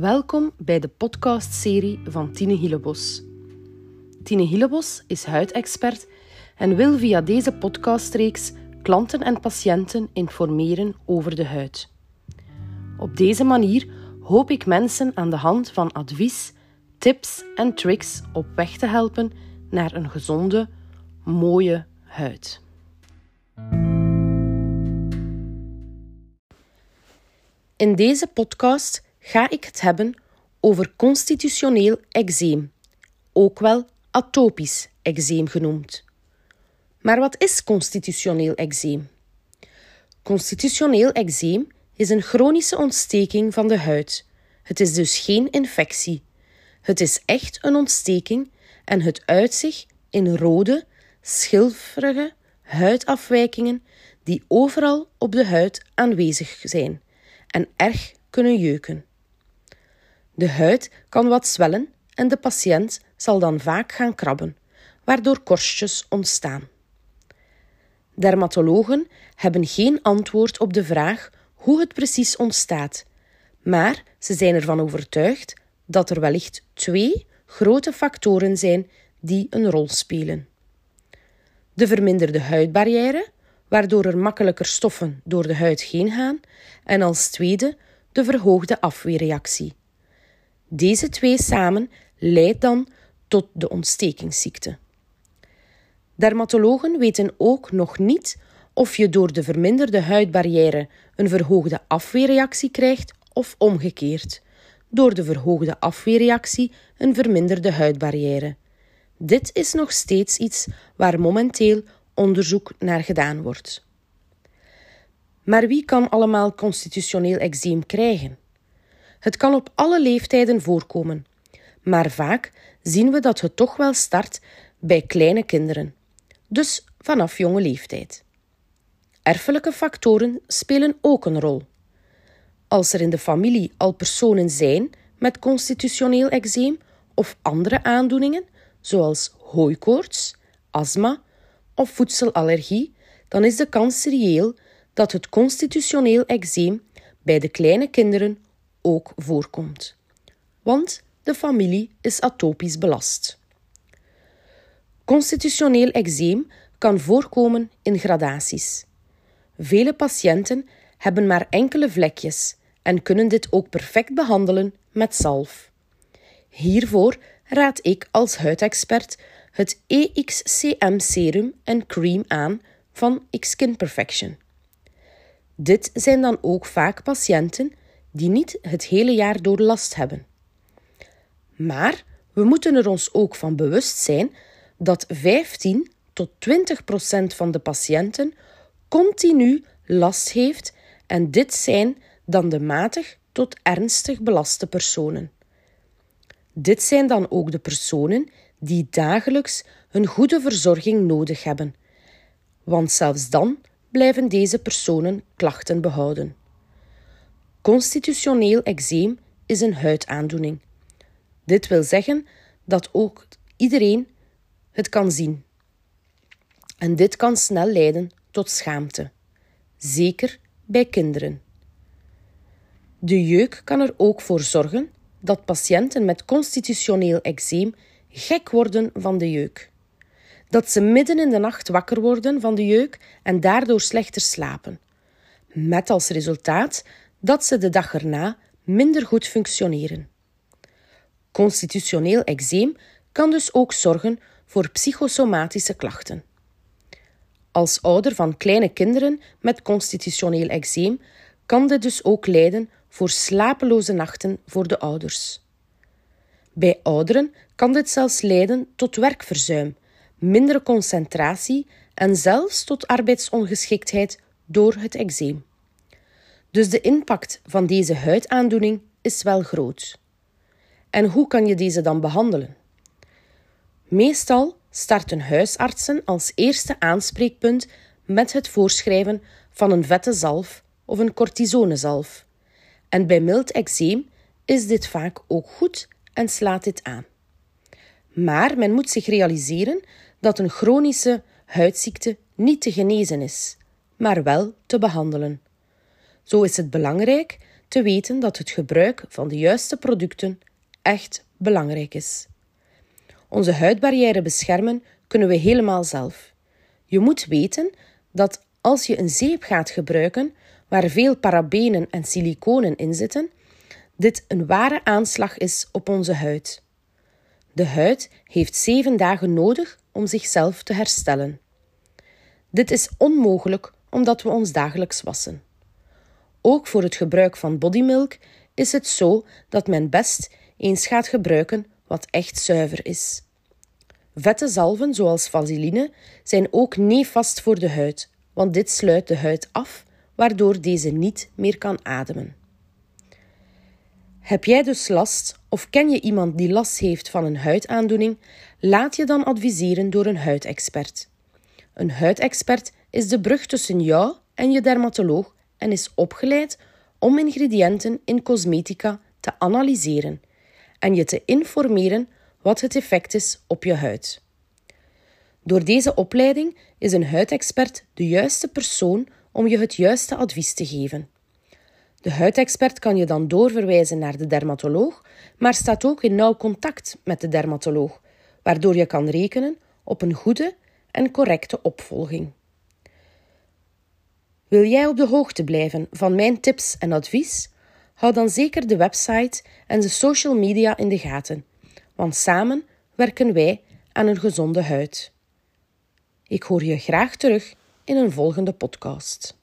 Welkom bij de podcastserie van Tine Hillebos. Tine Hillebos is huidexpert en wil via deze podcastreeks klanten en patiënten informeren over de huid. Op deze manier hoop ik mensen aan de hand van advies, tips en tricks op weg te helpen naar een gezonde, mooie huid. In deze podcast ga ik het hebben over constitutioneel eczeem, ook wel atopisch eczeem genoemd. Maar wat is constitutioneel eczeem? Constitutioneel eczeem is een chronische ontsteking van de huid. Het is dus geen infectie. Het is echt een ontsteking en het uit zich in rode, schilferige huidafwijkingen die overal op de huid aanwezig zijn en erg kunnen jeuken. De huid kan wat zwellen en de patiënt zal dan vaak gaan krabben, waardoor korstjes ontstaan. Dermatologen hebben geen antwoord op de vraag hoe het precies ontstaat, maar ze zijn ervan overtuigd dat er wellicht twee grote factoren zijn die een rol spelen. De verminderde huidbarrière, waardoor er makkelijker stoffen door de huid heen gaan, en als tweede de verhoogde afweerreactie. Deze twee samen leidt dan tot de ontstekingsziekte. Dermatologen weten ook nog niet of je door de verminderde huidbarrière een verhoogde afweerreactie krijgt of omgekeerd, door de verhoogde afweerreactie een verminderde huidbarrière. Dit is nog steeds iets waar momenteel onderzoek naar gedaan wordt. Maar wie kan allemaal constitutioneel eczeem krijgen? Het kan op alle leeftijden voorkomen, maar vaak zien we dat het toch wel start bij kleine kinderen, dus vanaf jonge leeftijd. Erfelijke factoren spelen ook een rol. Als er in de familie al personen zijn met constitutioneel eczeem of andere aandoeningen, zoals hooikoorts, astma of voedselallergie, dan is de kans reëel dat het constitutioneel eczeem bij de kleine kinderen ook voorkomt. Want de familie is atopisch belast. Constitutioneel eczeem kan voorkomen in gradaties. Vele patiënten hebben maar enkele vlekjes en kunnen dit ook perfect behandelen met zalf. Hiervoor raad ik als huidexpert het EXCM serum en cream aan van X-Skin Perfection. Dit zijn dan ook vaak patiënten die niet het hele jaar door last hebben. Maar we moeten er ons ook van bewust zijn dat 15 tot 20 procent van de patiënten continu last heeft en dit zijn dan de matig tot ernstig belaste personen. Dit zijn dan ook de personen die dagelijks een goede verzorging nodig hebben, want zelfs dan blijven deze personen klachten behouden. Constitutioneel eczeem is een huidaandoening. Dit wil zeggen dat ook iedereen het kan zien. En dit kan snel leiden tot schaamte, zeker bij kinderen. De jeuk kan er ook voor zorgen dat patiënten met constitutioneel eczeem gek worden van de jeuk. Dat ze midden in de nacht wakker worden van de jeuk en daardoor slechter slapen. Met als resultaat dat ze de dag erna minder goed functioneren. Constitutioneel eczeem kan dus ook zorgen voor psychosomatische klachten. Als ouder van kleine kinderen met constitutioneel eczeem kan dit dus ook leiden voor slapeloze nachten voor de ouders. Bij ouderen kan dit zelfs leiden tot werkverzuim, mindere concentratie en zelfs tot arbeidsongeschiktheid door het eczeem. Dus de impact van deze huidaandoening is wel groot. En hoe kan je deze dan behandelen? Meestal starten huisartsen als eerste aanspreekpunt met het voorschrijven van een vette zalf of een cortisonezalf. En bij mild eczeem is dit vaak ook goed en slaat dit aan. Maar men moet zich realiseren dat een chronische huidziekte niet te genezen is, maar wel te behandelen. Zo is het belangrijk te weten dat het gebruik van de juiste producten echt belangrijk is. Onze huidbarrière beschermen kunnen we helemaal zelf. Je moet weten dat als je een zeep gaat gebruiken waar veel parabenen en siliconen in zitten, dit een ware aanslag is op onze huid. De huid heeft zeven dagen nodig om zichzelf te herstellen. Dit is onmogelijk omdat we ons dagelijks wassen. Ook voor het gebruik van bodymilk is het zo dat men best eens gaat gebruiken wat echt zuiver is. Vette zalven zoals vaseline zijn ook nefast voor de huid, want dit sluit de huid af, waardoor deze niet meer kan ademen. Heb jij dus last of ken je iemand die last heeft van een huidaandoening? Laat je dan adviseren door een huidexpert. Een huidexpert is de brug tussen jou en je dermatoloog en is opgeleid om ingrediënten in cosmetica te analyseren en je te informeren wat het effect is op je huid. Door deze opleiding is een huidexpert de juiste persoon om je het juiste advies te geven. De huidexpert kan je dan doorverwijzen naar de dermatoloog, maar staat ook in nauw contact met de dermatoloog, waardoor je kan rekenen op een goede en correcte opvolging. Wil jij op de hoogte blijven van mijn tips en advies? Hou dan zeker de website en de social media in de gaten, want samen werken wij aan een gezonde huid. Ik hoor je graag terug in een volgende podcast.